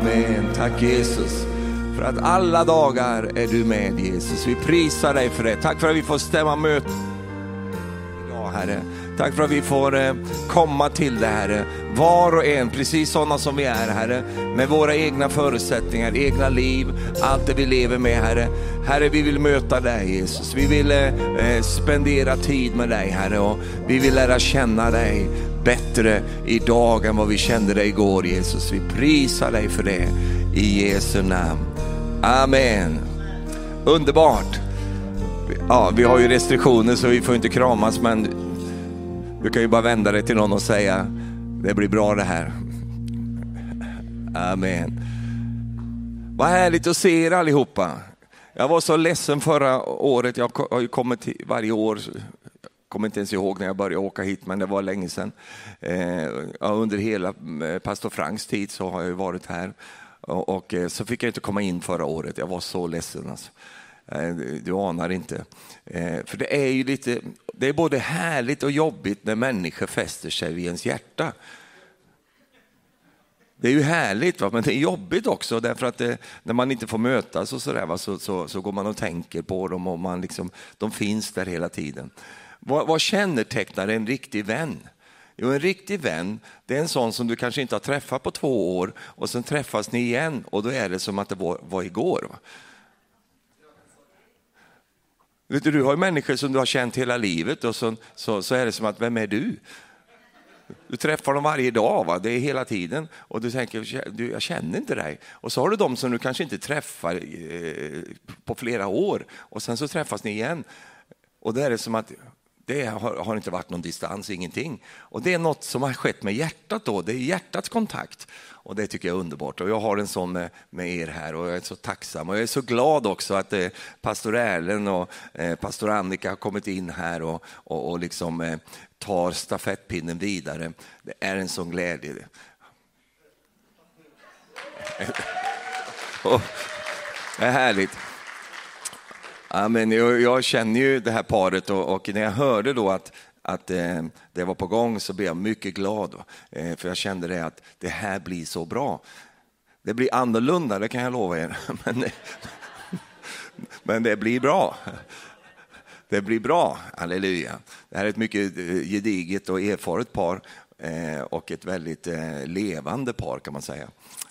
Amen. Tack Jesus. För att alla dagar är du med Jesus. Vi prisar dig för det. Tack för att vi får stämma möte idag Herre. Tack för att vi får eh, komma till det Herre. Var och en, precis sådana som vi är Herre. Med våra egna förutsättningar, egna liv, allt det vi lever med Herre. Herre vi vill möta dig Jesus. Vi vill eh, eh spendera tid med dig Herre och vi vill lära känna dig bättre idag än vad vi kände dig igår Jesus. Vi prisar dig för det i Jesu namn. Amen. Underbart. Ja, vi har ju restriktioner så vi får inte kramas men du kan ju bara vända dig till någon och säga det blir bra det här. Amen. Vad härligt att se er allihopa. Jag var så ledsen förra året, jag har ju kommit varje år, kommer inte ens ihåg när jag började åka hit, men det var länge sedan. Eh, under hela eh, pastor Franks tid så har jag varit här och, och, eh, så fick jag inte komma in förra året. Jag var så ledsen. Alltså. Eh, du anar inte. Eh, för det är ju lite, det är både härligt och jobbigt när människor fäster sig vid ens hjärta. Det är ju härligt, va? men det är jobbigt också därför att det, när man inte får mötas och så, där, va? Så, så, så, går man och tänker på dem och man liksom, de finns där hela tiden. Vad, vad kännetecknar en riktig vän? Jo, en riktig vän, det är en sån som du kanske inte har träffat på två år och sen träffas ni igen och då är det som att det var, var igår. Va? Vet du, du har människor som du har känt hela livet och så, så, så är det som att, vem är du? Du träffar dem varje dag, va? det är hela tiden och du tänker, du, jag känner inte dig. Och så har du dem som du kanske inte träffar eh, på flera år och sen så träffas ni igen. Och då är det som att det har, har, inte varit någon distans, ingenting. Och det är något som har skett med hjärtat då, det är hjärtats kontakt. Och det tycker jag är underbart. Och jag har en sån med, med er här och jag är så tacksam. Och jag är så glad också att eh, pastor Erlen och eh, pastor Annika har kommit in här och, och, och liksom eh, tar stafettpinnen vidare. Det är en sån glädje. det är härligt. Ja, men jag, jag, känner ju det här paret och, och, när jag hörde då att, att eh, det var på gång så blev jag mycket glad. Eh, för jag kände det att det här blir så bra. Det blir annorlunda, det kan jag lova er. Men, men det blir bra. Det blir bra, halleluja. Det här är ett mycket eh, gediget och erfaret par eh, och ett väldigt eh, levande par kan man säga.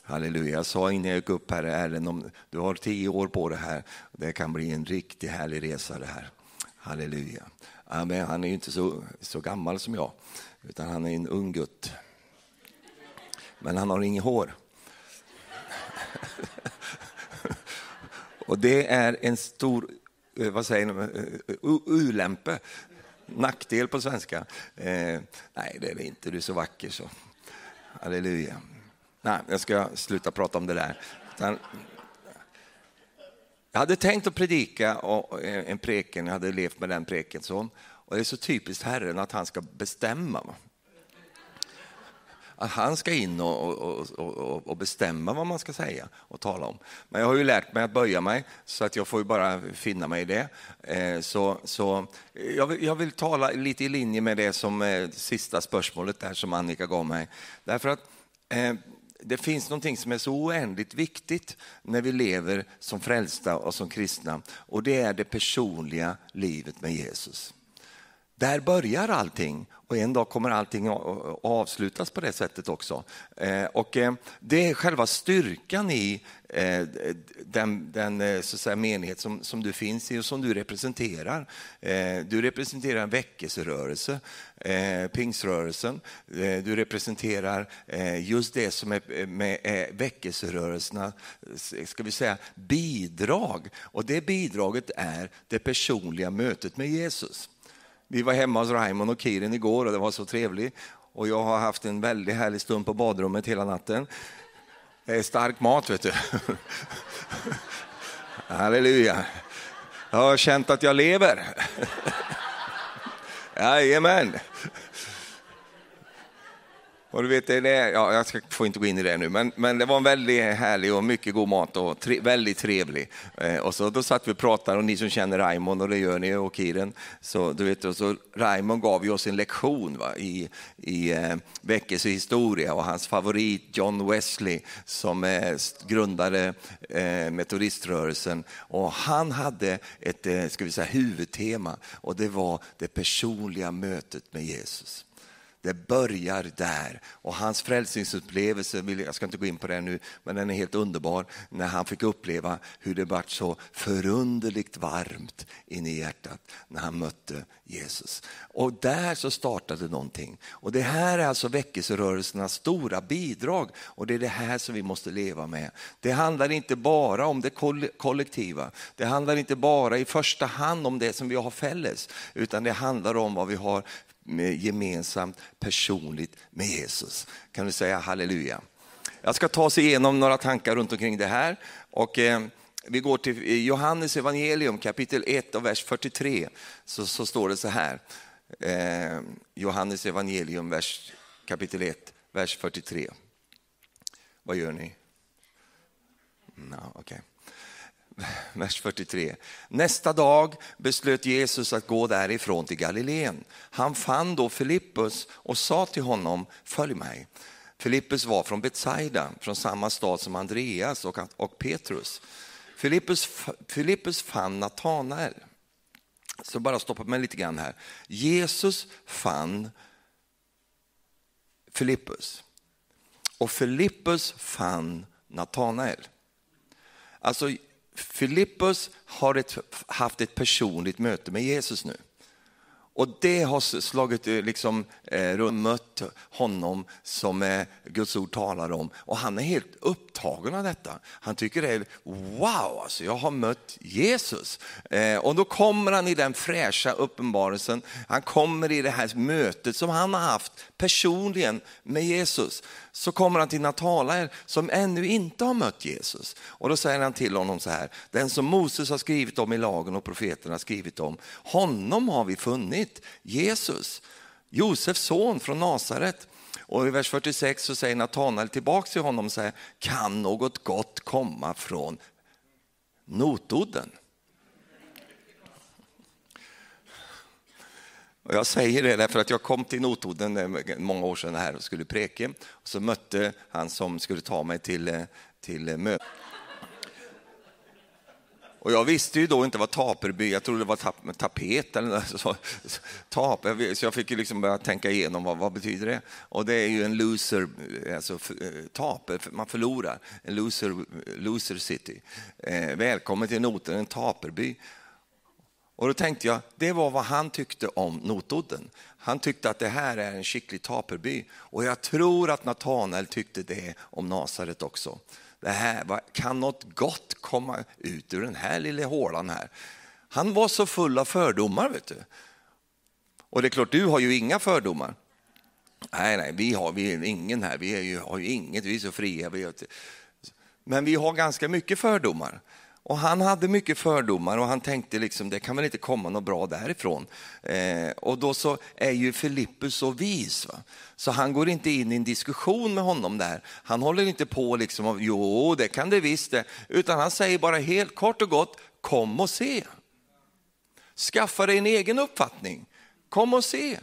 Halleluja. Jag sa innan jag gick upp här, Erlen, om du har tio år på det här. Det kan bli en riktigt härlig resa det här. Halleluja. Amen. Han är ju inte så, så gammal som jag, utan han är en ung gutt. Men han har inget hår. Och det är en stor, eh, vad säger ni, eh, ulämpe, nackdel på svenska. Eh, nej, det är det inte, du är så vacker så. Halleluja. Nej, jag ska sluta prata om det där. Jag hade tänkt att predika eh, en preken, jag hade levt med den preken. Så. Och det är så typiskt Herren att han ska bestämma. Att han ska in och, och, och, och, bestämma vad man ska säga och tala om. Men jag har ju lärt mig att böja mig, så att jag får bara finna mig i det. Eh, så, så jag, vill, jag vill tala lite i linje med det som eh, sista spörsmålet där som Annika gav mig. Därför att eh, det finns någonting som är så oändligt viktigt när vi lever som frälsta och som kristna och det är det personliga livet med Jesus. Där börjar allting och en dag kommer allting att avslutas på det sättet också. Eh, och eh, det är själva styrkan i eh, den, den så att säga, menighet som, som du finns i och som du representerar. Du representerar en väckelserörelse, pingsrörelsen. Du representerar just det som är med väckelserörelserna, ska vi säga bidrag. Och det bidraget är det personliga mötet med Jesus. Vi var hemma hos Raymond och Kirin igår och det var så trevligt. Och jag har haft en väldigt härlig stund på badrummet hela natten. Det är stark mat vet du. Halleluja. Jag har känt att jag lever. Jajamän. Och du vet, det är, ja, jag ska, får inte gå in i det nu, men, men det var en väldigt härlig och mycket god mat och tre, väldigt trevlig. Eh, och så, då satt vi och pratade och ni som känner Raimond och det gör ni och Kiren, så du vet, och så Raimond gav ju oss en lektion va, i, i eh, väckelsehistoria och hans favorit John Wesley som eh, grundade eh, metodiströrelsen och han hade ett eh, ska vi säga, huvudtema och det var det personliga mötet med Jesus. Det börjar där. Och hans frälsningsupplevelse, jag ska inte gå in på det nu, men den är helt underbar. När han fick uppleva hur det vart så förunderligt varmt in i hjärtat när han mötte Jesus. Och där så startade någonting. Och det här är alltså väckelserörelsernas stora bidrag. Och det är det här som vi måste leva med. Det handlar inte bara om det kollektiva. Det handlar inte bara i första hand om det som vi har fälles. Utan det handlar om vad vi har gemensamt personligt med Jesus. Kan du säga halleluja? Jag ska ta oss igenom några tankar runt omkring det här. Och, eh, vi går till eh, Johannes evangelium kapitel 1 och vers 43. Så, så står det så här. Eh, Johannes evangelium vers, kapitel 1, vers 43. Vad gör ni? Mm, no, okay vers 43. Nästa dag beslöt Jesus att gå därifrån till Galileen. Han fann då Filippus och sa till honom, följ mig. Filippus var från Betsaida, från samma stad som Andreas och, och Petrus. Filippus, Filippus fann Natanael. Så bara stoppa mig lite grann här. Jesus fann Filippus och Filippus fann Natanael. Alltså Filippus har ett, haft ett personligt möte med Jesus nu. Och det har slagit eh, liksom, eh, mött honom som eh, Guds ord talar om. Och han är helt upptagen av detta. Han tycker det är wow, alltså, jag har mött Jesus. Eh, och då kommer han i den fräscha uppenbarelsen. Han kommer i det här mötet som han har haft personligen med Jesus. Så kommer han till Natanael som ännu inte har mött Jesus. Och då säger han till honom så här, den som Moses har skrivit om i lagen och profeterna har skrivit om, honom har vi funnit, Jesus, Josefs son från Nasaret. Och i vers 46 så säger Natanael tillbaka till honom så här, kan något gott komma från notodden? Och jag säger det därför att jag kom till Notodden eh, många år sedan här och skulle preke. Och så mötte han som skulle ta mig till, eh, till eh, möte. Och jag visste ju då inte vad taperby, jag trodde det var tap, tapet eller så. Tap, så jag fick ju liksom börja tänka igenom vad, vad betyder det? Och det är ju en loser, alltså taper, man förlorar. En loser, loser city. Eh, välkommen till Noten, en taperby. Och då tänkte jag, det var vad han tyckte om Notodden. Han tyckte att det här är en skicklig taperby. Och jag tror att Natanael tyckte det om Nasaret också. Det här, kan något gott komma ut ur den här lilla hålan här? Han var så full av fördomar. vet du. Och det är klart, du har ju inga fördomar. Nej, nej, vi har vi är ingen här, vi är ju, har ju inget, vi är så fria. Vi är, men vi har ganska mycket fördomar. Och han hade mycket fördomar och han tänkte liksom det kan väl inte komma något bra därifrån. Eh, och då så är ju Filippus så vis va? så han går inte in i en diskussion med honom där. Han håller inte på liksom av jo det kan det visst det, utan han säger bara helt kort och gott kom och se. Skaffa dig en egen uppfattning, kom och se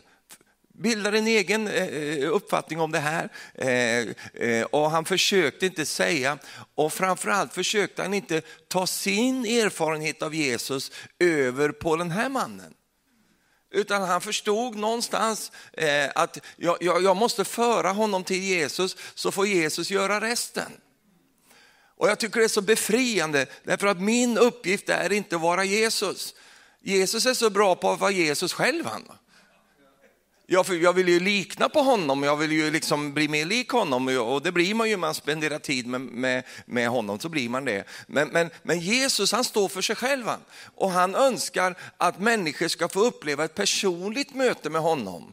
bildar en egen eh, eh, uppfattning om det här. Eh, och han försökte inte säga, och framförallt försökte han inte ta sin erfarenhet av Jesus över på den här mannen. Utan han förstod någonstans att jag, jag måste föra honom till Jesus så får Jesus göra resten. Och jag tycker det är så befriande därför att min uppgift är inte att vara Jesus. Jesus är så bra på att vara Jesus själv. Han. Jag, jag vill ju likna på honom, jag vill ju liksom bli mer lik honom och det blir man ju, man spenderar tid med, med, med honom så blir man det. Men, men, men Jesus han står för sig själv och han önskar att människor ska få uppleva ett personligt möte med honom.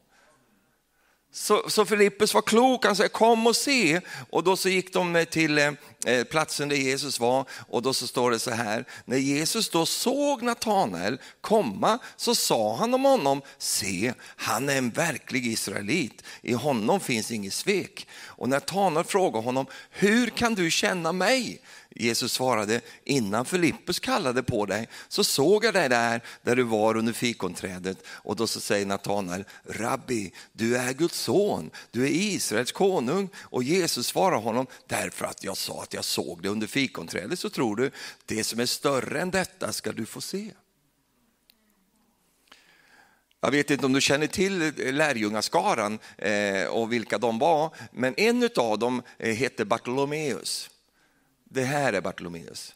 Så, så Filippus var klok, han sa kom och se. Och då så gick de till eh, eh, platsen där Jesus var och då så står det så här, när Jesus då såg Natanael komma så sa han om honom, se han är en verklig israelit, i honom finns inget svek. Och Natanael frågade honom, hur kan du känna mig? Jesus svarade, innan Filippus kallade på dig så såg jag dig där, där du var under fikonträdet. Och då så säger Natanael, Rabbi, du är Guds son, du är Israels konung. Och Jesus svarar honom, därför att jag sa att jag såg dig under fikonträdet så tror du, det som är större än detta ska du få se. Jag vet inte om du känner till lärjungaskaran eh, och vilka de var, men en av dem eh, hette Bartolomeus det här är Bartolomeus.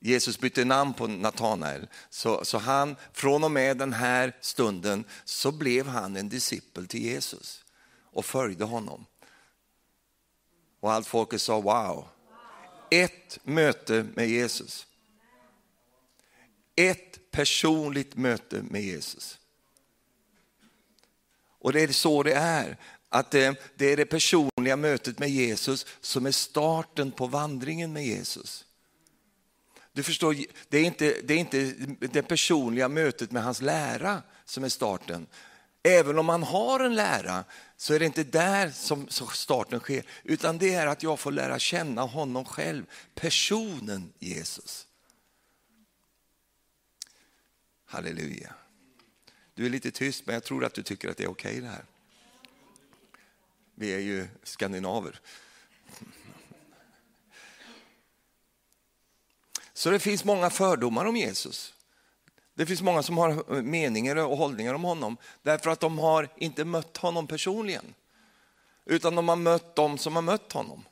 Jesus bytte namn på Natanael, så, så han, från och med den här stunden så blev han en discipel till Jesus och följde honom. Och allt folket sa wow. Ett möte med Jesus. Ett personligt möte med Jesus. Och det är så det är att eh, det, är det personliga mötet med Jesus som är starten på vandringen med Jesus. Du förstår, det är, inte, det är inte det personliga mötet med hans lära som är starten. Även om man har en lära så är det inte där som starten sker, utan det är att jag får lära känna honom själv, personen Jesus. Halleluja. Du är lite tyst, men jag tror att du tycker att det är okej okay det här. Vi är ju skandinaver. Så det finns många fördomar om Jesus. Det finns många som har meningar och hållningar om honom därför att de har inte mött honom personligen. Utan de har mött dem som har mött honom.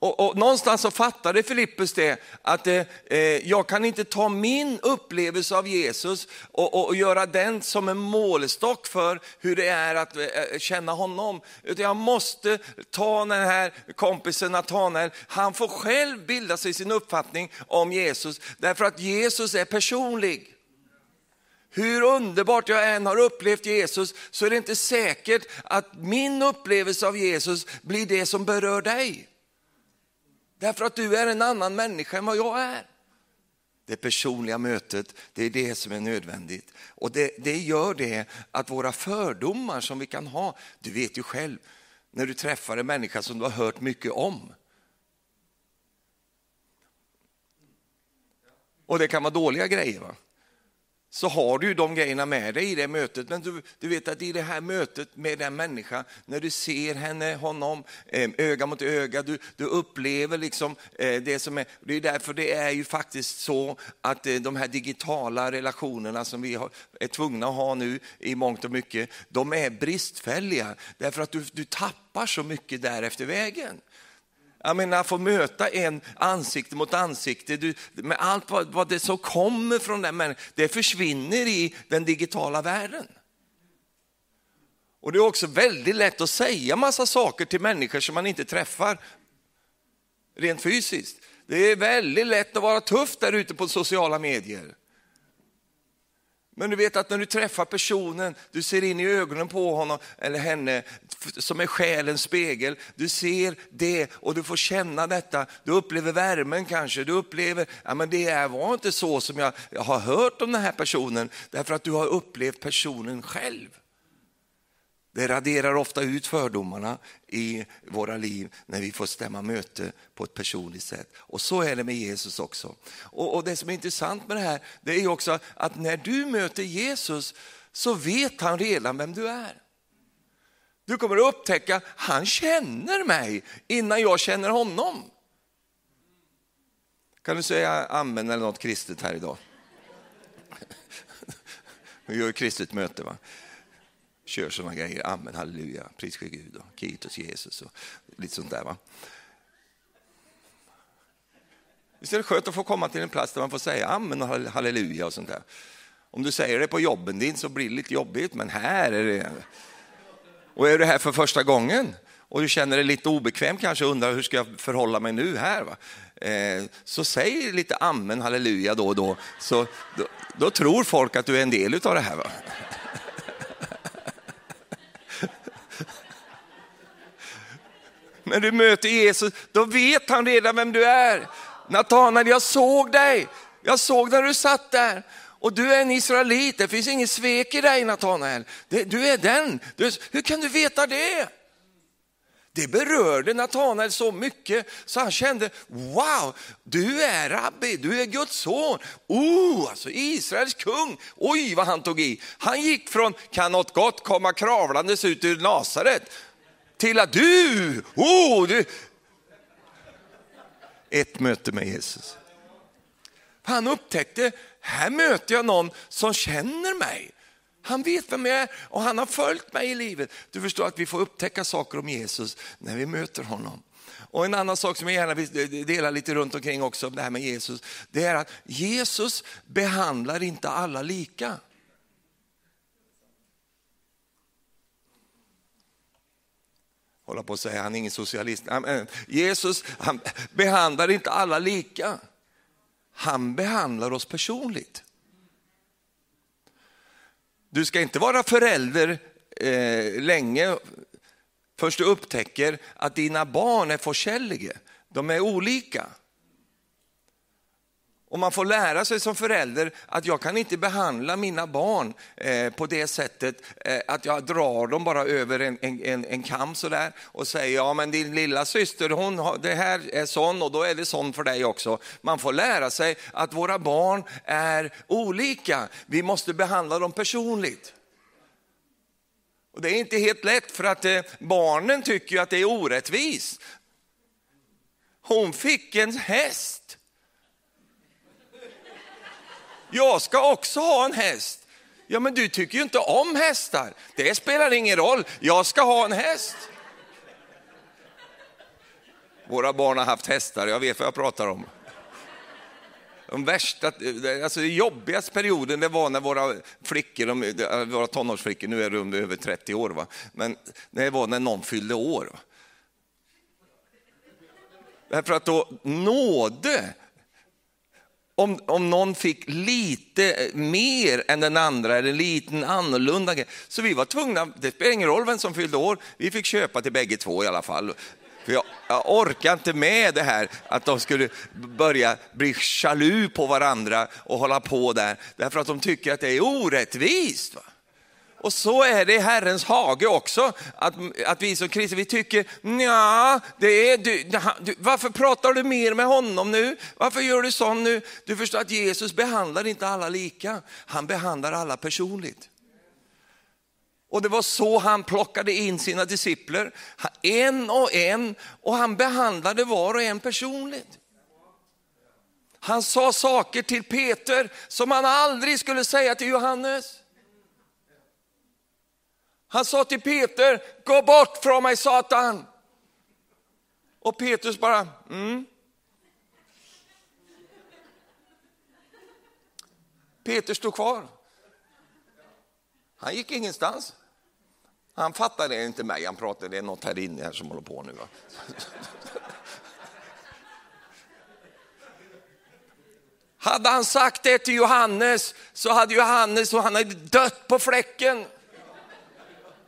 Och, och, någonstans så fattade Filippus det, att eh, eh, jag kan inte ta min upplevelse av Jesus och, och, och, göra den som en målstock för hur det är att eh, eh, känna honom. Utan jag måste ta den här kompisen Natanael, han får själv bilda sig sin uppfattning om Jesus, därför att Jesus är personlig. Hur underbart jag än har upplevt Jesus så är det inte säkert att min upplevelse av Jesus blir det som berör dig. Därför att du är en annan människa än vad jag är. Det personliga mötet, det är det som är nödvändigt. Och det, det gör det att våra fördomar som vi kan ha, du vet ju själv när du träffar en människa som du har hört mycket om. Och det kan vara dåliga grejer. Va? Så har du de grejerna med dig i det mötet. Men du, du vet att i det här mötet med den människan, när du ser henne, honom, eh, öga mot öga, du, du upplever liksom eh, det som är, det är därför det är ju faktiskt så att eh, de här digitala relationerna som vi är tvungna att ha nu i mångt och mycket, de är bristfälliga. Därför att du, du tappar så mycket där efter vägen. Jag menar, att få möta en ansikte mot ansikte, du, med allt vad, vad det som kommer från den människan, det försvinner i den digitala världen. Och det är också väldigt lätt att säga massa saker till människor som man inte träffar rent fysiskt. Det är väldigt lätt att vara tuff där ute på sociala medier. Men du vet att när du träffar personen, du ser in i ögonen på honom eller henne som är själens spegel. Du ser det och du får känna detta. Du upplever värmen kanske, du upplever, ja men det var inte så som jag har hört om den här personen, därför att du har upplevt personen själv. Det raderar ofta ut fördomarna i våra liv när vi får stämma möte på ett personligt sätt. Och så är det med Jesus också. Och, och det som är intressant med det här, det är också att när du möter Jesus så vet han redan vem du är. Du kommer att upptäcka, han känner mig innan jag känner honom. Kan du säga amen eller något kristet här idag? Vi gör kristet möte va? Kör sådana grejer. Amen, halleluja, pris ske Gud och kitos Jesus och lite sånt där. Va? Visst är det skönt att få komma till en plats där man får säga amen och halleluja och sånt där. Om du säger det på jobben din så blir det lite jobbigt, men här är det... Och är du här för första gången och du känner dig lite obekväm kanske och undrar hur ska jag förhålla mig nu här? Va? Eh, så säg lite amen, halleluja då och då. Så, då, då tror folk att du är en del av det här. Va? När du möter Jesus, då vet han redan vem du är. Natanael, jag såg dig. Jag såg när du satt där. Och du är en israelit, det finns inget svek i dig Natanael. Du är den. Du, hur kan du veta det? Det berörde Natanael så mycket så han kände, wow, du är rabbi, du är Guds son. Oh, alltså Israels kung. Oj, vad han tog i. Han gick från, kan något gott komma kravlandes ut ur Nasaret, till att du, oh, du. Ett möte med Jesus. Han upptäckte, här möter jag någon som känner mig. Han vet vem jag är och han har följt mig i livet. Du förstår att vi får upptäcka saker om Jesus när vi möter honom. Och en annan sak som jag gärna vill eh, dela lite runt omkring också, det här med Jesus, det är att Jesus behandlar inte alla lika. Hålla på att säga, han är ingen socialist. Eh, Jesus han behandlar inte alla lika. Han behandlar oss personligt. Du ska inte vara förälder eh, länge först du upptäcker att dina barn är forskälliga. De är olika. Och man får lära sig som förälder att jag kan inte behandla mina barn eh, på det sättet eh, att jag drar dem bara över en, en, en kam sådär och säger ja men din lilla syster hon har, det här är sån och då är det sån för dig också. Man får lära sig att våra barn är olika. Vi måste behandla dem personligt. Och Det är inte helt lätt för att eh, barnen tycker att det är orättvist. Hon fick en häst jag ska också ha en häst. Ja, men du tycker ju inte om hästar. Det spelar ingen roll, jag ska ha en häst. Våra barn har haft hästar, jag vet vad jag pratar om. De värsta, alltså den jobbigaste perioden det var när våra flickor, de, våra tonårsflickor, nu är de över 30 år, va? men det var när någon fyllde år. Därför att då nåde om, om någon fick lite mer än den andra eller lite annorlunda. Så vi var tvungna, det spelar ingen roll vem som fyllde år, vi fick köpa till bägge två i alla fall. För jag, jag orkar inte med det här att de skulle börja bli jalu på varandra och hålla på där, därför att de tycker att det är orättvist. Va? Och så är det i Herrens hage också, att, att vi som kristna, vi tycker, ja, det är du, du, varför pratar du mer med honom nu? Varför gör du sånt nu? Du förstår att Jesus behandlar inte alla lika, han behandlar alla personligt. Och det var så han plockade in sina discipler, en och en, och han behandlade var och en personligt. Han sa saker till Peter som han aldrig skulle säga till Johannes. Han sa till Peter, gå bort från mig Satan. Och Petrus bara, mm. Peter stod kvar. Han gick ingenstans. Han fattade inte mig, han pratade, det är något här inne här som håller på nu. Va? Hade han sagt det till Johannes så hade Johannes och han hade dött på fläcken.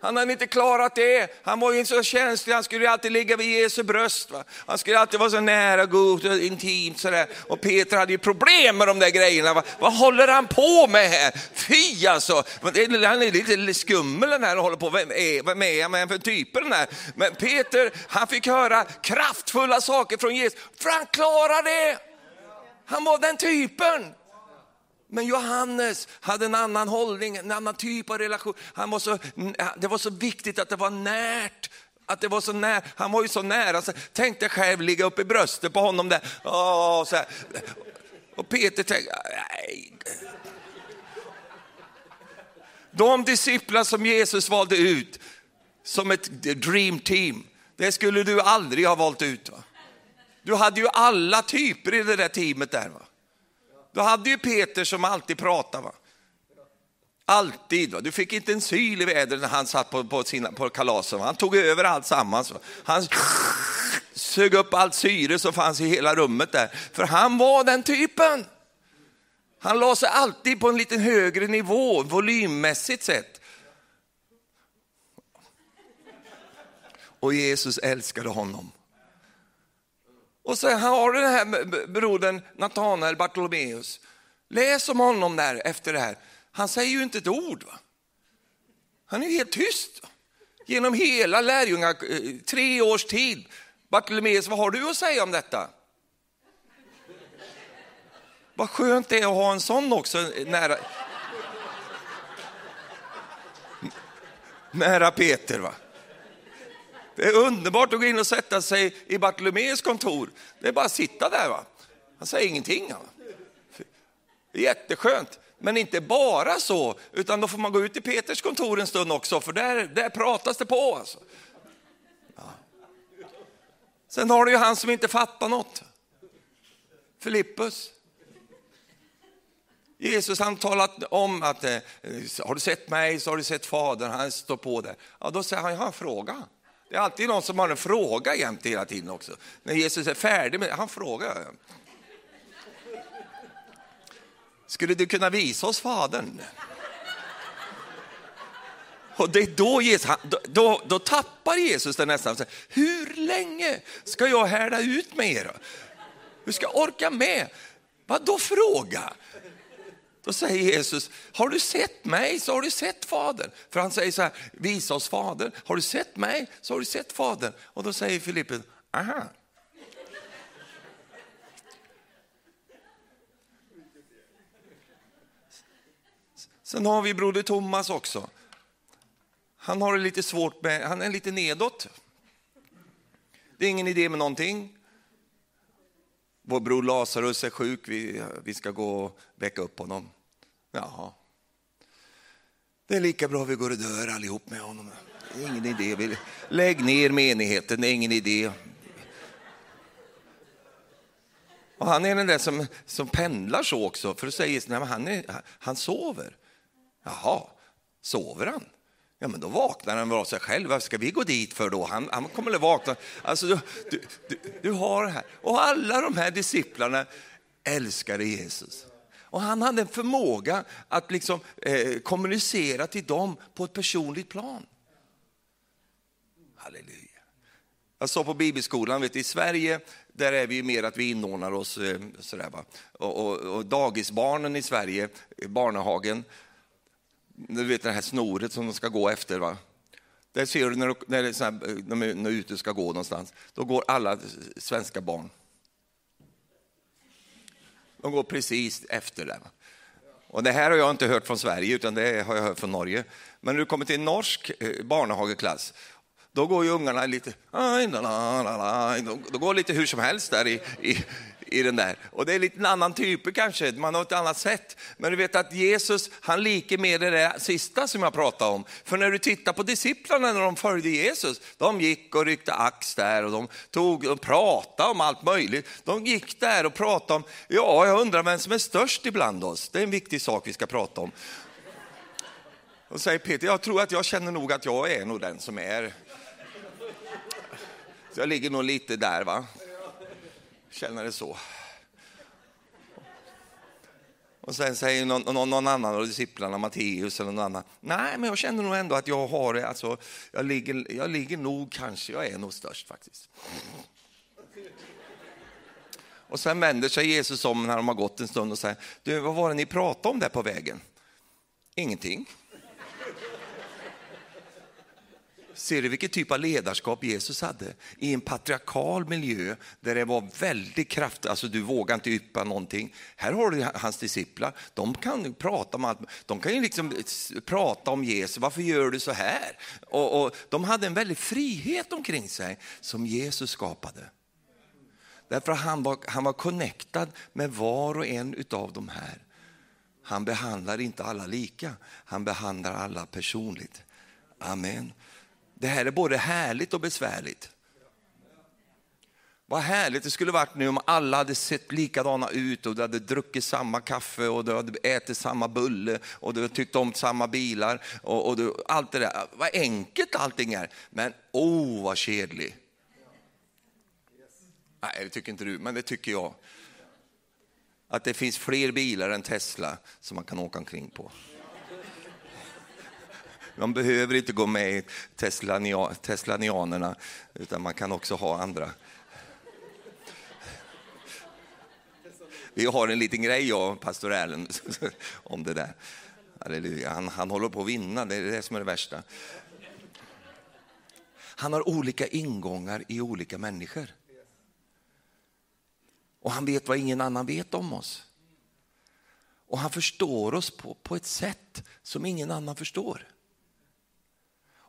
Han hade inte klarat det. Han var ju så känslig, han skulle alltid ligga vid Jesu bröst. Va? Han skulle alltid vara så nära, god och intimt sådär. Och Peter hade ju problem med de där grejerna. Va? Vad håller han på med här? Fy alltså! Han är lite skummel den här och håller på, vem är, vem är han med för typer den här? Men Peter, han fick höra kraftfulla saker från Jesus, för han klarade det. Han var den typen. Men Johannes hade en annan hållning, en annan typ av relation. Han var så, det var så viktigt att det var närt. Att det var så nära, han var ju så nära. Så, tänk dig själv ligga upp i bröstet på honom där. Åh, så här. Och Peter tänkte, nej. De disciplar som Jesus valde ut som ett dream team, det skulle du aldrig ha valt ut. Va? Du hade ju alla typer i det där teamet där. Va? Du hade ju Peter som alltid pratade. Va? Alltid. Va? Du fick inte en syl i vädret när han satt på, på, sina, på kalasen. Va? Han tog över allt sammans. Va? Han sög upp allt syre som fanns i hela rummet där. För han var den typen. Han la sig alltid på en lite högre nivå volymmässigt sett. Och Jesus älskade honom. Och så har du den här brodern Natanael Bartolomeus. Läs om honom där efter det här. Han säger ju inte ett ord. Va? Han är helt tyst. Genom hela lärjunga, eh, tre års tid. Bartolomeus, vad har du att säga om detta? Vad skönt det är att ha en sån också eh, nära, nära Peter. Va? Det är underbart att gå in och sätta sig i Bartolomeus kontor. Det är bara att sitta där. Va? Han säger ingenting. Va? Jätteskönt. Men inte bara så, utan då får man gå ut i Peters kontor en stund också, för där, där pratas det på. Alltså. Ja. Sen har du ju han som inte fattar något. Filippus. Jesus han talat om att eh, har du sett mig så har du sett Fadern, han står på där. Ja, då säger han, jag har en fråga. Det är alltid någon som har en fråga jämt hela tiden också. När Jesus är färdig med han frågar. Skulle du kunna visa oss Fadern? Och det är då, Jesus, då, då, då tappar Jesus det nästan. Hur länge ska jag härda ut med er? Hur ska jag orka med? Vad då fråga? Då säger Jesus, har du sett mig så har du sett Fadern. För han säger så här, visa oss Fadern. Har du sett mig så har du sett Fadern. Och då säger Filippus, aha. Sen har vi broder Thomas också. Han har det lite svårt med, han är lite nedåt. Det är ingen idé med någonting. Vår bror Lazarus är sjuk, vi, vi ska gå och väcka upp honom. Jaha. Det är lika bra vi går och dör allihop med honom. Det är ingen idé. Lägg ner menigheten, det är ingen idé. Och han är den där som, som pendlar så också, för att säga han, är, han sover. Jaha, sover han? Ja, men då vaknar han av sig själv. Vad ska vi gå dit för då? Han, han kommer att vakna. Alltså, du, du, du, du har det här. Och alla de här disciplarna älskade Jesus. Och han hade en förmåga att liksom, eh, kommunicera till dem på ett personligt plan. Halleluja. Jag sa på bibelskolan, vet, i Sverige där är vi mer att vi inordnar oss. Eh, sådär, va? Och, och, och dagisbarnen i Sverige, Barnehagen, du vet det här snoret som de ska gå efter. Va? Där ser du när, när, det här, när de är ute och ska gå någonstans, då går alla svenska barn. De går precis efter det. Och det här har jag inte hört från Sverige, utan det har jag hört från Norge. Men när du kommer till en norsk eh, barnehageklass, då går ju ungarna lite, då går lite hur som helst där i, i, i den där. Och det är lite en annan typ kanske, man har ett annat sätt. Men du vet att Jesus, han liker mer det där sista som jag pratade om. För när du tittar på disciplarna när de följde Jesus, de gick och ryckte ax där och de tog och pratade om allt möjligt. De gick där och pratade om, ja jag undrar vem som är störst ibland oss. Det är en viktig sak vi ska prata om. Och säger Peter, jag tror att jag känner nog att jag är nog den som är. Så jag ligger nog lite där va känner det så. Och sen säger någon, någon, någon annan av disciplarna, Matteus eller någon annan, nej men jag känner nog ändå att jag har det, alltså, jag, ligger, jag ligger nog kanske, jag är nog störst faktiskt. Och sen vänder sig Jesus om när de har gått en stund och säger, du vad var det ni pratade om där på vägen? Ingenting. Ser du vilken typ av ledarskap Jesus hade? I en patriarkal miljö där det var väldigt kraft, alltså du vågar inte yppa någonting. Här har du hans disciplar, de kan prata om allt, de kan ju liksom prata om Jesus, varför gör du så här? Och, och de hade en väldig frihet omkring sig som Jesus skapade. Därför han var, han var connectad med var och en av de här. Han behandlar inte alla lika, han behandlar alla personligt. Amen. Det här är både härligt och besvärligt. Vad härligt det skulle varit nu om alla hade sett likadana ut och du hade druckit samma kaffe och du hade ätit samma bulle och du tyckte om samma bilar och, och du, allt det där. Vad enkelt allting är, men oh vad kedlig. Nej, det tycker inte du, men det tycker jag. att det finns fler bilar än Tesla som man kan åka omkring på. Man behöver inte gå med i Teslanianerna, utan man kan också ha andra. Vi har en liten grej, jag och pastor Erlend, om det där. Halleluja. Han, han håller på att vinna, det är det som är det värsta. Han har olika ingångar i olika människor. Och han vet vad ingen annan vet om oss. Och han förstår oss på, på ett sätt som ingen annan förstår.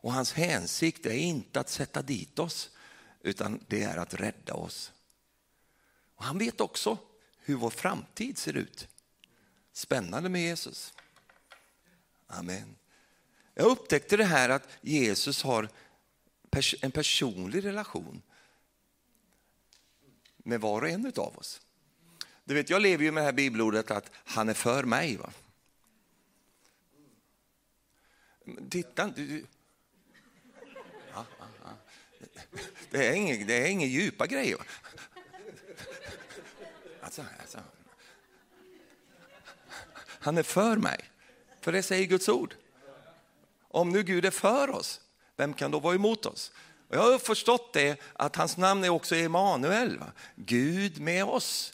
Och hans hänsikt är inte att sätta dit oss, utan det är att rädda oss. Och han vet också hur vår framtid ser ut. Spännande med Jesus. Amen. Jag upptäckte det här att Jesus har en personlig relation med var och en av oss. Du vet, jag lever ju med det här bibelordet att han är för mig. Va? Titta, du. Det, är inga det är inga djupa grejer. Alltså, alltså. Han är för mig, för det säger Guds ord. Om nu Gud är för oss, vem kan då vara emot oss? Och jag har förstått det att hans namn är också Emanuel, va? Gud med oss.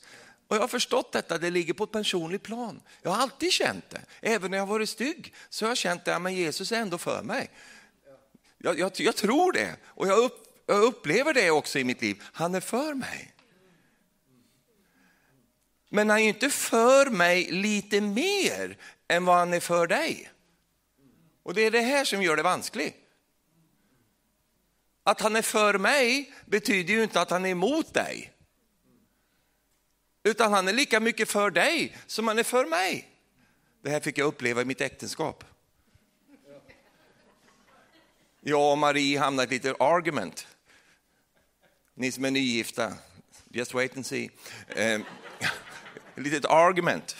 Och jag har förstått detta, det ligger på ett personligt plan. Jag har alltid känt det, även när jag varit stygg så har jag känt det, men Jesus är ändå för mig. Jag, jag, jag tror det och jag, upp, jag upplever det också i mitt liv, han är för mig. Men han är inte för mig lite mer än vad han är för dig. Och det är det här som gör det vanskligt. Att han är för mig betyder ju inte att han är emot dig. Utan han är lika mycket för dig som han är för mig. Det här fick jag uppleva i mitt äktenskap. Jag och Marie hamnade i ett litet argument. Ni som är nygifta, just wait and see. Eh, ett litet argument.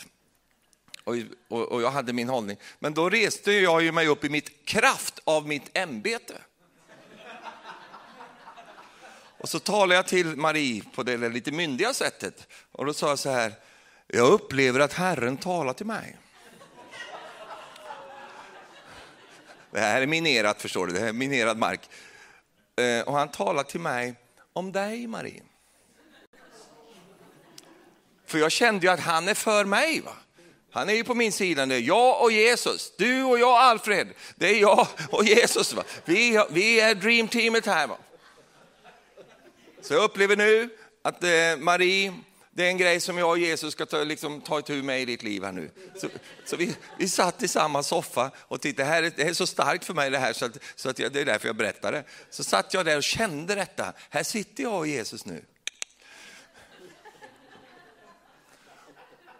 Och, och, och, jag hade min hållning. Men då reste jag ju mig upp i mitt kraft av mitt ämbete. Och så talade jag till Marie på det lite myndiga sättet. Och då sa jag så här, jag upplever att Herren talar till mig. Det här är minerat förstår du, det här är minerad mark. Ehm, och han talar till mig om dig Marie. För jag kände ju att han är för mig. Va? Han är ju på min sida nu. Jag och Jesus, du och jag Alfred, det är jag och Jesus. Va? Vi, vi är dreamteamet här. Va? Så jag upplever nu att eh, Marie, det är en grej som jag och Jesus ska ta, liksom, ta itu med i ditt liv här nu. Så, så vi, vi satt i samma soffa och tittade, det här är, det är så starkt för mig det här så, att, så att jag, det är därför jag berättar det. Så satt jag där och kände detta, här sitter jag och Jesus nu.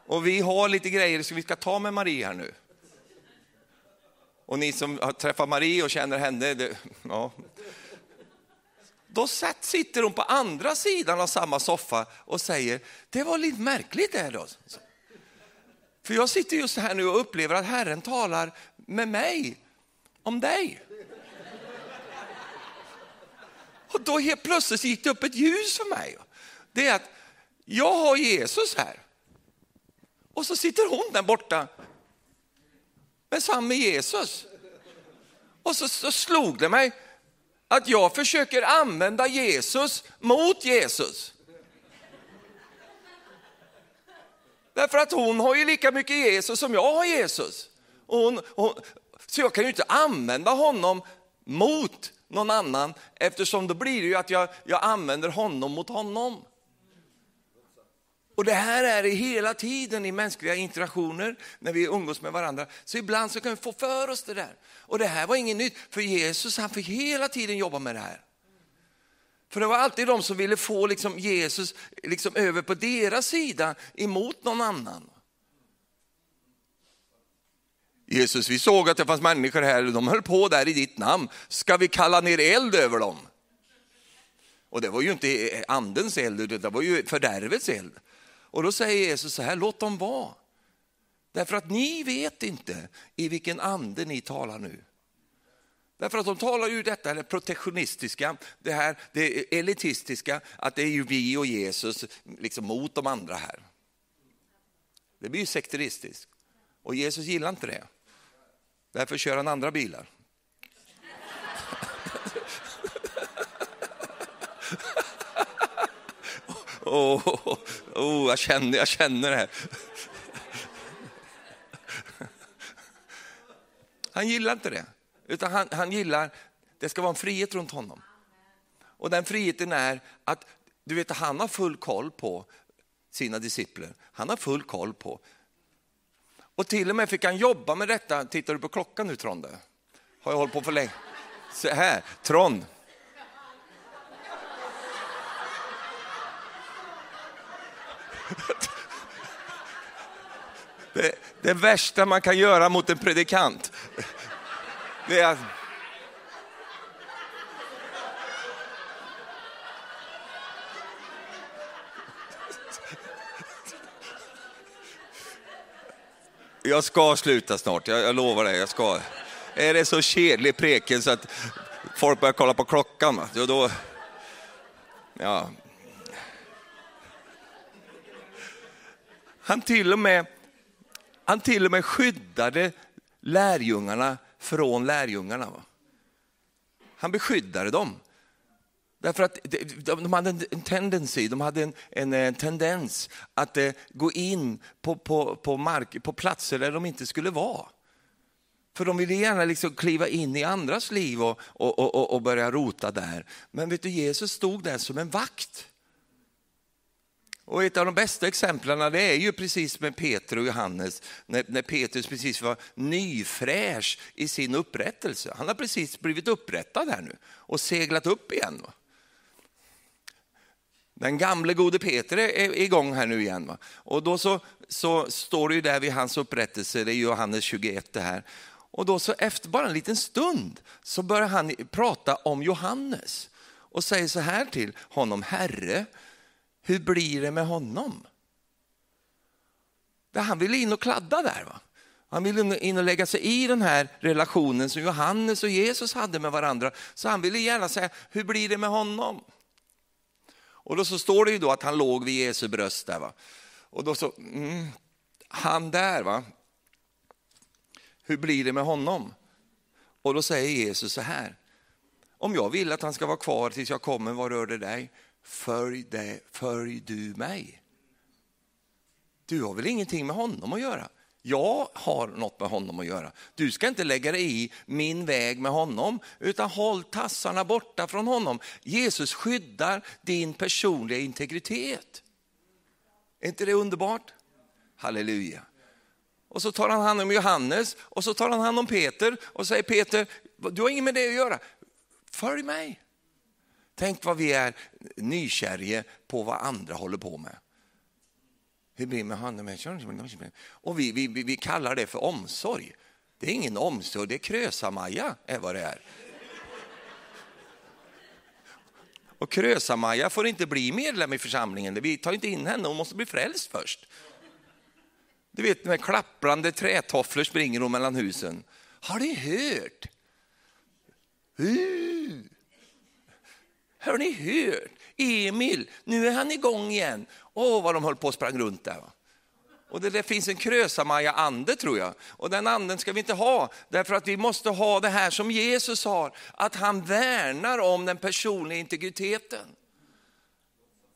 Och vi har lite grejer som vi ska ta med Marie här nu. Och ni som har träffat Marie och känner henne, det, ja. Då sitter hon på andra sidan av samma soffa och säger, det var lite märkligt det då. För jag sitter just här nu och upplever att Herren talar med mig om dig. Och då helt plötsligt gick det upp ett ljus för mig. Det är att jag har Jesus här. Och så sitter hon där borta med samme Jesus. Och så, så slog det mig att jag försöker använda Jesus mot Jesus. Därför att hon har ju lika mycket Jesus som jag har Jesus. Och hon, hon, så jag kan ju inte använda honom mot någon annan eftersom då blir det ju att jag, jag använder honom mot honom. Och det här är det hela tiden i mänskliga interaktioner när vi umgås med varandra. Så ibland så kan vi få för oss det där. Och det här var inget nytt, för Jesus han fick hela tiden jobba med det här. För det var alltid de som ville få liksom Jesus liksom över på deras sida emot någon annan. Jesus, vi såg att det fanns människor här, de höll på där i ditt namn. Ska vi kalla ner eld över dem? Och det var ju inte andens eld, det var ju fördärvets eld. Och då säger Jesus så här, låt dem vara. Därför att ni vet inte i vilken ande ni talar nu. Därför att de talar ju detta det protektionistiska, det här det elitistiska, att det är ju vi och Jesus liksom mot de andra här. Det blir ju sekteristiskt. Och Jesus gillar inte det. Därför kör han andra bilar. oh, oh, oh, jag, känner, jag känner det här. Han gillar inte det, utan han, han gillar, det ska vara en frihet runt honom. Och den friheten är att, du vet han har full koll på sina discipler. Han har full koll på. Och till och med fick han jobba med detta, tittar du på klockan nu Tronde? Har jag hållit på för länge? Så här, Trond. Det, det värsta man kan göra mot en predikant, det är att Jag ska sluta snart, jag, jag lovar dig. Jag ska. Är det så kedlig preken så att folk börjar kolla på klockan. Då, då, ja. Han till och med, han till och med skyddade lärjungarna från lärjungarna. Va? Han beskyddade dem. Därför att de hade en tendency, de hade en, en, en tendens att eh, gå in på, på, på, mark, på platser där de inte skulle vara. För de ville gärna liksom kliva in i andras liv och, och, och, och börja rota där. Men vet du, Jesus stod där som en vakt. Och ett av de bästa exemplen det är ju precis med Peter och Johannes, när, när Petrus precis var nyfräsch i sin upprättelse. Han har precis blivit upprättad här nu och seglat upp igen. Den gamle gode Peter är igång här nu igen. Va? Och då så, så står det ju där vid hans upprättelse, det är Johannes 21 det här. Och då så efter bara en liten stund så börjar han prata om Johannes och säger så här till honom, Herre, hur blir det med honom? Han ville in och kladda där. Va? Han ville in och lägga sig i den här relationen som Johannes och Jesus hade med varandra. Så han ville gärna säga, hur blir det med honom? Och då så står det ju då att han låg vid Jesu bröst där. Va? Och då så, mm, han där, va? hur blir det med honom? Och då säger Jesus så här, om jag vill att han ska vara kvar tills jag kommer, vad rör det dig? Följ, det, följ du mig. Du har väl ingenting med honom att göra? Jag har något med honom att göra. Du ska inte lägga dig i min väg med honom, utan håll tassarna borta från honom. Jesus skyddar din personliga integritet. Är inte det underbart? Halleluja. Och så tar han hand om Johannes och så tar han hand om Peter och säger Peter, du har inget med det att göra. Följ mig. Tänk vad vi är nykärje på vad andra håller på med. Hur blir det med honom? Och vi, vi, vi kallar det för omsorg. Det är ingen omsorg, det är Krösa-Maja är vad det är. Och Krösa-Maja får inte bli medlem i församlingen. Vi tar inte in henne, hon måste bli frälst först. Du vet med klapprande trätofflor springer hon mellan husen. Har ni hört? Uh. Har ni hört? Emil, nu är han igång igen. Åh, vad de höll på och sprang runt där. Och det, det finns en Krösa-Maja-ande tror jag. Och den anden ska vi inte ha, därför att vi måste ha det här som Jesus har, att han värnar om den personliga integriteten.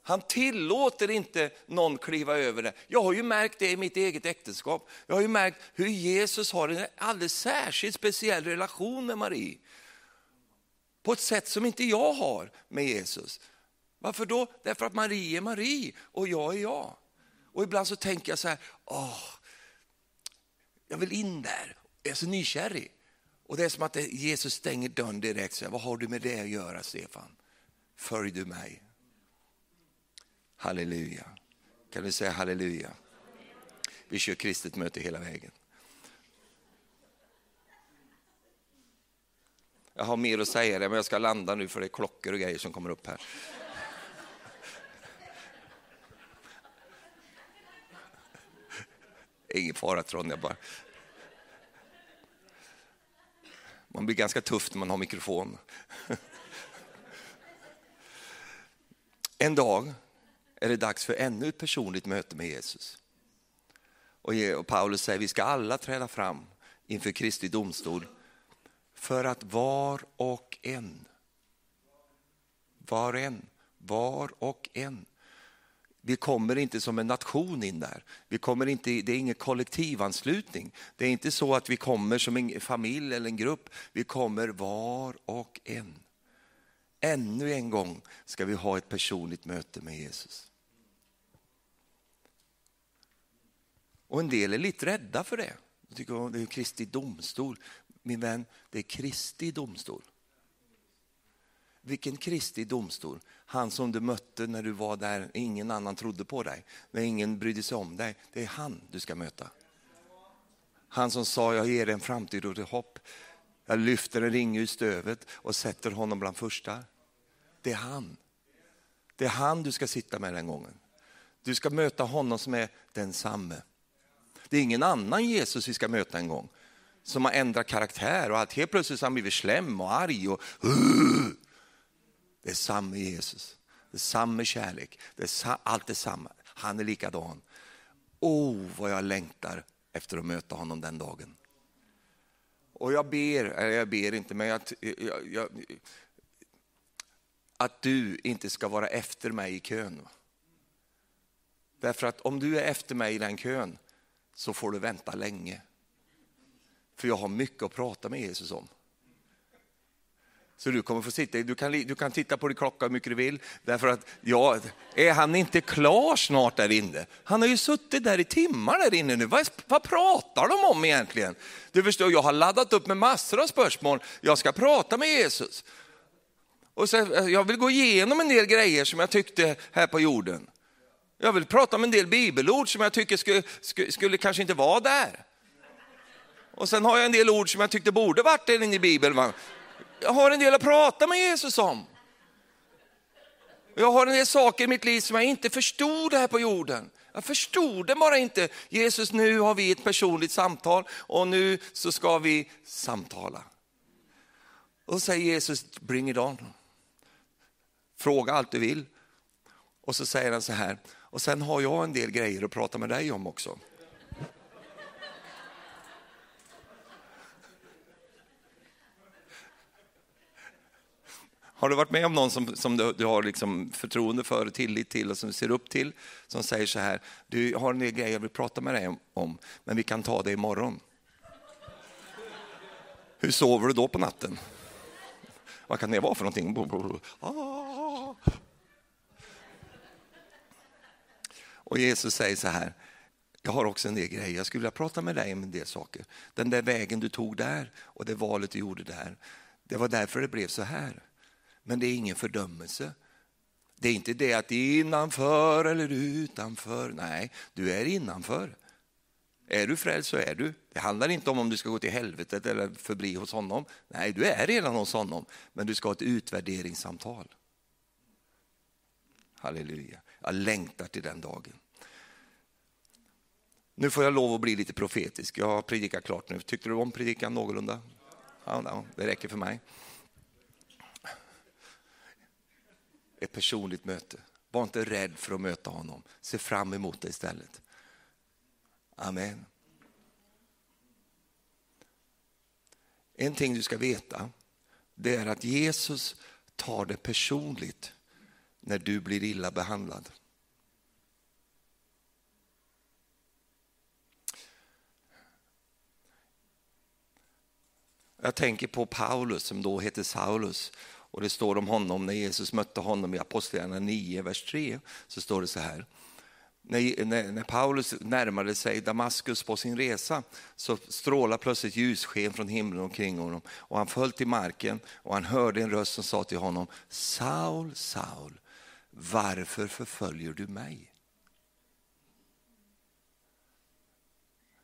Han tillåter inte någon kliva över det. Jag har ju märkt det i mitt eget äktenskap. Jag har ju märkt hur Jesus har en alldeles särskilt speciell relation med Marie. På ett sätt som inte jag har med Jesus. Varför då? Därför att Marie är Marie och jag är jag. Och ibland så tänker jag så här, åh, jag vill in där. Jag är så nykärrig. Och det är som att Jesus stänger dörren direkt. Så här, vad har du med det att göra Stefan? Följ du mig. Halleluja. Kan du säga halleluja? Vi kör kristet möte hela vägen. Jag har mer att säga det, men jag ska landa nu för det är klockor och grejer som kommer upp här. Ingen fara Trond, jag bara... Man blir ganska tuff när man har mikrofon. En dag är det dags för ännu ett personligt möte med Jesus. Och Paulus säger vi ska alla träda fram inför Kristi domstol för att var och en, var och en, var och en. Vi kommer inte som en nation in där. Vi kommer inte, det är ingen kollektivanslutning. Det är inte så att vi kommer som en familj eller en grupp. Vi kommer var och en. Ännu en gång ska vi ha ett personligt möte med Jesus. Och en del är lite rädda för det. De tycker att det är Kristi domstol. Min vän, det är Kristi domstol. Vilken Kristi domstol? Han som du mötte när du var där, ingen annan trodde på dig, när ingen brydde sig om dig. Det är han du ska möta. Han som sa, jag ger dig en framtid och ett hopp. Jag lyfter en ring ur stövet och sätter honom bland första. Det är han. Det är han du ska sitta med den gången. Du ska möta honom som är densamme. Det är ingen annan Jesus vi ska möta en gång som har ändrat karaktär och att helt plötsligt har han blivit slem och arg. Och, det är samma Jesus, det är samma kärlek, det är allt är samma. Han är likadan. Oh, vad jag längtar efter att möta honom den dagen. Och jag ber, eller jag ber inte, men jag, jag, jag, att du inte ska vara efter mig i kön. Därför att om du är efter mig i den kön så får du vänta länge. För jag har mycket att prata med Jesus om. Så du kommer få sitta, du kan, du kan titta på din klocka hur mycket du vill, därför att ja, är han inte klar snart där inne? Han har ju suttit där i timmar där inne nu, vad, vad pratar de om egentligen? Du förstår, jag har laddat upp med massor av spörsmål, jag ska prata med Jesus. Och så, jag vill gå igenom en del grejer som jag tyckte här på jorden. Jag vill prata om en del bibelord som jag tycker skulle, skulle, skulle kanske inte vara där. Och sen har jag en del ord som jag tyckte borde varit inne i Bibeln. Jag har en del att prata med Jesus om. Jag har en del saker i mitt liv som jag inte förstod här på jorden. Jag förstod det bara inte. Jesus, nu har vi ett personligt samtal och nu så ska vi samtala. Och så säger Jesus, bring it on. Fråga allt du vill. Och så säger han så här, och sen har jag en del grejer att prata med dig om också. Har du varit med om någon som, som du, du, har liksom förtroende för tillit till och som du ser upp till, som säger så här, du har en del grejer jag vill prata med dig om, men vi kan ta det imorgon. Hur sover du då på natten? Vad kan det vara för någonting? Ah. Och Jesus säger så här, jag har också en del grejer, jag skulle vilja prata med dig om en del saker. Den där vägen du tog där och det valet du gjorde där, det var därför det blev så här. Men det är ingen fördömelse. Det är inte det att det är innanför eller utanför. Nej, du är innanför. Är du frälst så är du. Det handlar inte om om du ska gå till helvetet eller förbli hos honom. Nej, du är redan hos honom, men du ska ha ett utvärderingssamtal. Halleluja. Jag längtar till den dagen. Nu får jag lov att bli lite profetisk. Jag har predikat klart nu. Tyckte du om predikan någorlunda? Ja, ja, det räcker för mig. Ett personligt möte. Var inte rädd för att möta honom. Se fram emot det istället. Amen. En ting du ska veta, det är att Jesus tar det personligt när du blir illa behandlad. Jag tänker på Paulus som då hette Saulus och det står om honom när Jesus mötte honom i Apostlagärningarna 9, vers 3. Så står det så här. När, när, när, Paulus närmade sig Damaskus på sin resa så strålade plötsligt ljussken från himlen omkring honom och han föll till marken och han hörde en röst som sa till honom Saul, Saul, varför förföljer du mig?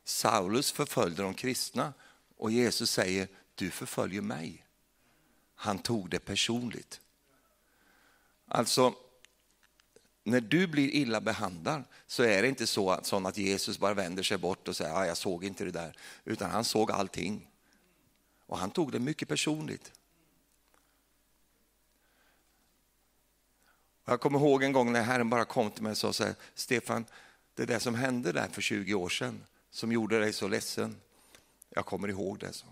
Saulus förföljde de kristna och Jesus säger du förföljer mig han tog det personligt. Alltså, när du blir illa behandlad så är det inte så att, att Jesus bara vänder sig bort och säger, ah, jag såg inte det där, utan han såg allting. Och han tog det mycket personligt. Jag kommer ihåg en gång när Herren bara kom till mig och sa så här, Stefan, det där som hände där för 20 år sedan, som gjorde dig så ledsen. Jag kommer ihåg det. Så.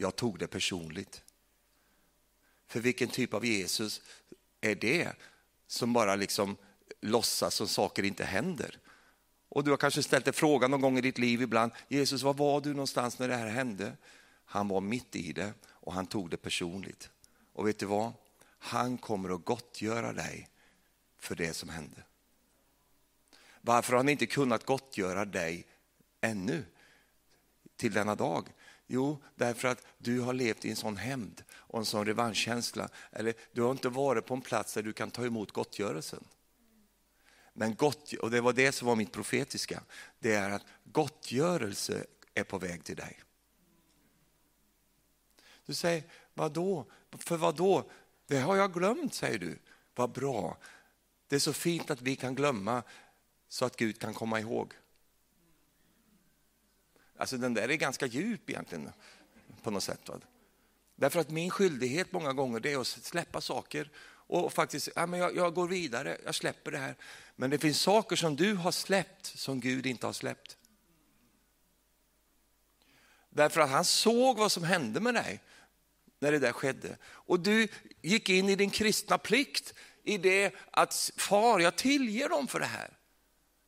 Jag tog det personligt. För vilken typ av Jesus är det som bara liksom låtsas som saker inte händer? Och du har kanske ställt dig frågan någon gång i ditt liv ibland, Jesus var var du någonstans när det här hände? Han var mitt i det och han tog det personligt. Och vet du vad? Han kommer att gottgöra dig för det som hände. Varför har han inte kunnat gottgöra dig ännu till denna dag? Jo, därför att du har levt i en sån hämnd och en sån revanschkänsla. Eller du har inte varit på en plats där du kan ta emot gottgörelsen. Men gott, och det var det som var mitt profetiska, det är att gottgörelse är på väg till dig. Du säger, vad då? För vad då? Det har jag glömt, säger du. Vad bra. Det är så fint att vi kan glömma så att Gud kan komma ihåg. Alltså den där är ganska djup egentligen på något sätt. Va? Därför att min skyldighet många gånger är att släppa saker och faktiskt, ja, men jag, jag går vidare, jag släpper det här. Men det finns saker som du har släppt som Gud inte har släppt. Därför att han såg vad som hände med dig när det där skedde. Och du gick in i din kristna plikt i det att far, jag tillger dem för det här.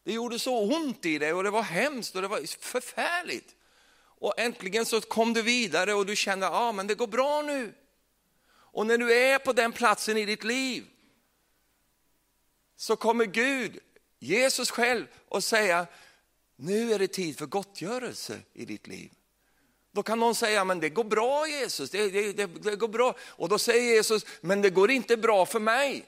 Det gjorde så ont i dig och det var hemskt och det var förfärligt. Och äntligen så kom du vidare och du kände, ja ah, men det går bra nu. Och när du är på den platsen i ditt liv så kommer Gud, Jesus själv, och säga, nu är det tid för gottgörelse i ditt liv. Då kan någon säga, men det går bra Jesus, det, det, det, det, går bra. Och då säger Jesus, men det går inte bra för mig.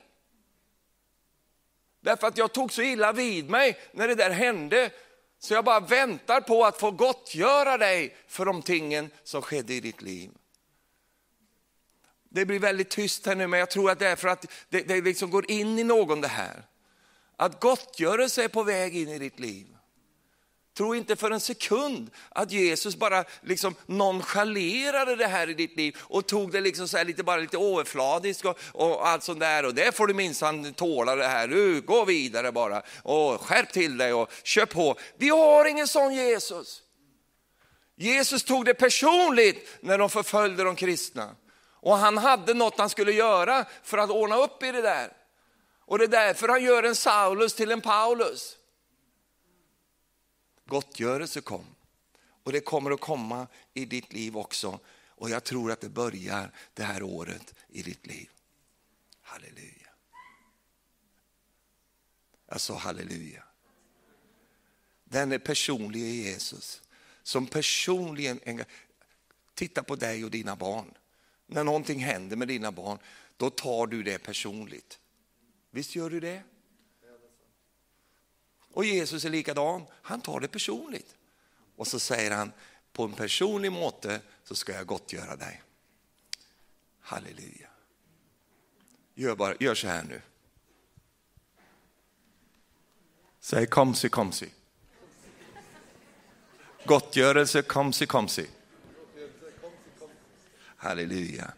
Därför att jag tog så illa vid mig när det där hände, så jag bara väntar på att få gottgöra dig för de tingen som skedde i ditt liv. Det blir väldigt tyst här nu, men jag tror att det är för att det, det liksom går in i någon det här. Att gottgörelse är på väg in i ditt liv. Tro inte för en sekund att Jesus bara liksom nonchalerade det här i ditt liv och tog det liksom så lite, bara lite överfladiskt och, och allt sånt där. Och det får du minsann tåla det här. Du, gå vidare bara och skärp till dig och kör på. Vi har ingen sån Jesus. Jesus tog det personligt när de förföljde de kristna. Och han hade något han skulle göra för att ordna upp i det där. Och det är därför han gör en Saulus till en Paulus gottgörelse kom. Och det kommer att komma i ditt liv också. Och jag tror att det börjar det här året i ditt liv. Halleluja. Jag sa halleluja. Den är personlig Jesus. Som personligen, titta på dig och dina barn. När någonting händer med dina barn, då tar du det personligt. Visst gör du det? Och Jesus är likadan, han tar det personligt. Och så säger han, på en personlig måte så ska jag gottgöra dig. Halleluja. Gör, bara, gör så här nu. Säg komsi komsi. Gottgörelse komsi komsi. Halleluja.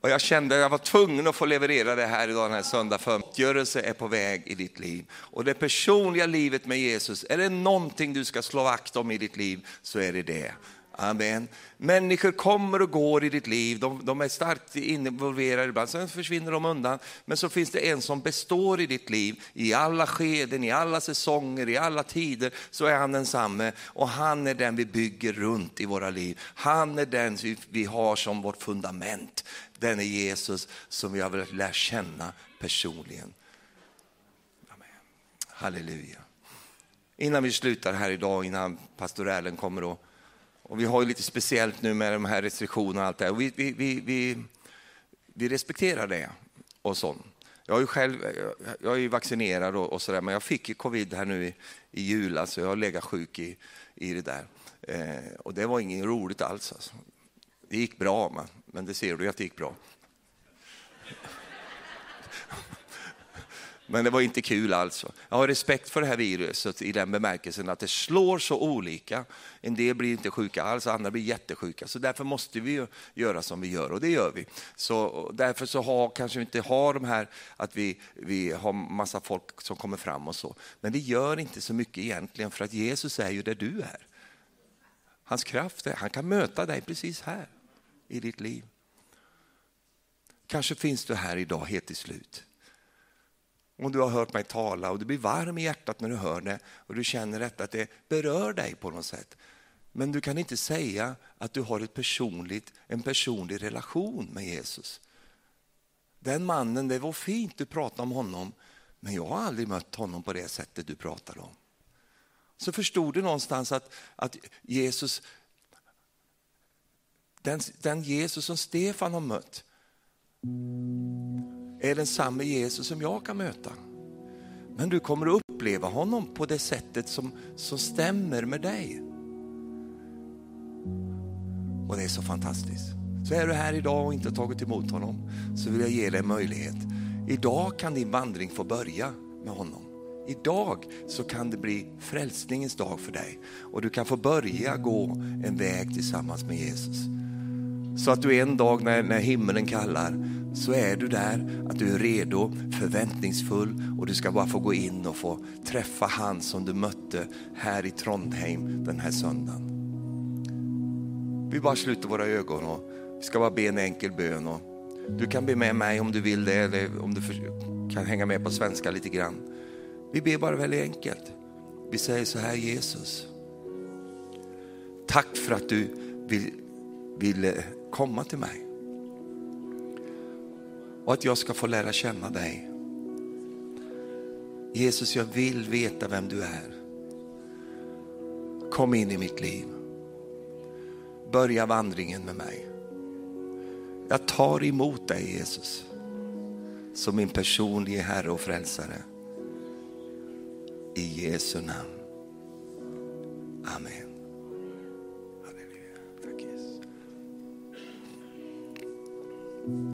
Och jag kände att jag var tvungen att få leverera det här idag den här söndag förmiddagen. är på väg i ditt liv. Och det personliga livet med Jesus, är det någonting du ska slå vakt om i ditt liv så är det det. Amen. Människor kommer och går i ditt liv, de, de, är starkt involverade ibland, sen försvinner de undan. Men så finns det en som består i ditt liv, i alla skeden, i alla säsonger, i alla tider, så är han densamme. Och han är den vi bygger runt i våra liv. Han är den vi har som vårt fundament. Den är Jesus som vi har velat lära känna personligen. Amen. Halleluja. Innan vi slutar här idag, innan pastorellen kommer och och vi har ju lite speciellt nu med de här restriktionerna och allt det här. Vi, vi, vi, vi, vi respekterar det och sånt. Jag är själv jag är vaccinerad och, och sådär, men jag fick ju covid här nu i, i julas, så jag har legat sjuk i, i det där. Eh, och det var inget roligt alls. Alltså. Det gick bra, men, men det ser du att det gick bra. Men det var inte kul alltså. Jag har respekt för det här viruset i den bemärkelsen att det slår så olika. En del blir inte sjuka alls, andra blir jättesjuka. Så därför måste vi göra som vi gör och det gör vi. Så därför så har, kanske vi inte har de här att vi, vi har massa folk som kommer fram och så. Men det gör inte så mycket egentligen för att Jesus är ju där du är. Hans kraft är, han kan möta dig precis här i ditt liv. Kanske finns du här idag helt till slut. Om du har hört mig tala och du blir varm i hjärtat när du hör det och du känner detta, att det berör dig på något sätt. Men du kan inte säga att du har ett personligt, en personlig relation med Jesus. Den mannen, det var fint du pratade om honom, men jag har aldrig mött honom på det sättet du pratar om. Så förstod du någonstans att, att Jesus, den, den Jesus som Stefan har mött, är den samma Jesus som jag kan möta. Men du kommer att uppleva honom på det sättet som, som stämmer med dig. Och det är så fantastiskt. Så är du här idag och inte tagit emot honom så vill jag ge dig en möjlighet. Idag kan din vandring få börja med honom. Idag så kan det bli frälsningens dag för dig och du kan få börja gå en väg tillsammans med Jesus. Så att du en dag när, när himlen kallar så är du där, att du är redo, förväntningsfull och du ska bara få gå in och få träffa han som du mötte här i Trondheim den här söndagen. Vi bara sluter våra ögon och vi ska bara be en enkel bön. Och du kan be med mig om du vill det eller om du kan hänga med på svenska lite grann. Vi ber bara väldigt enkelt. Vi säger så här Jesus. Tack för att du vill, vill eh, komma till mig och att jag ska få lära känna dig. Jesus, jag vill veta vem du är. Kom in i mitt liv. Börja vandringen med mig. Jag tar emot dig Jesus som min personlige Herre och Frälsare. I Jesu namn. Amen. Halleluja. Tack Jesus.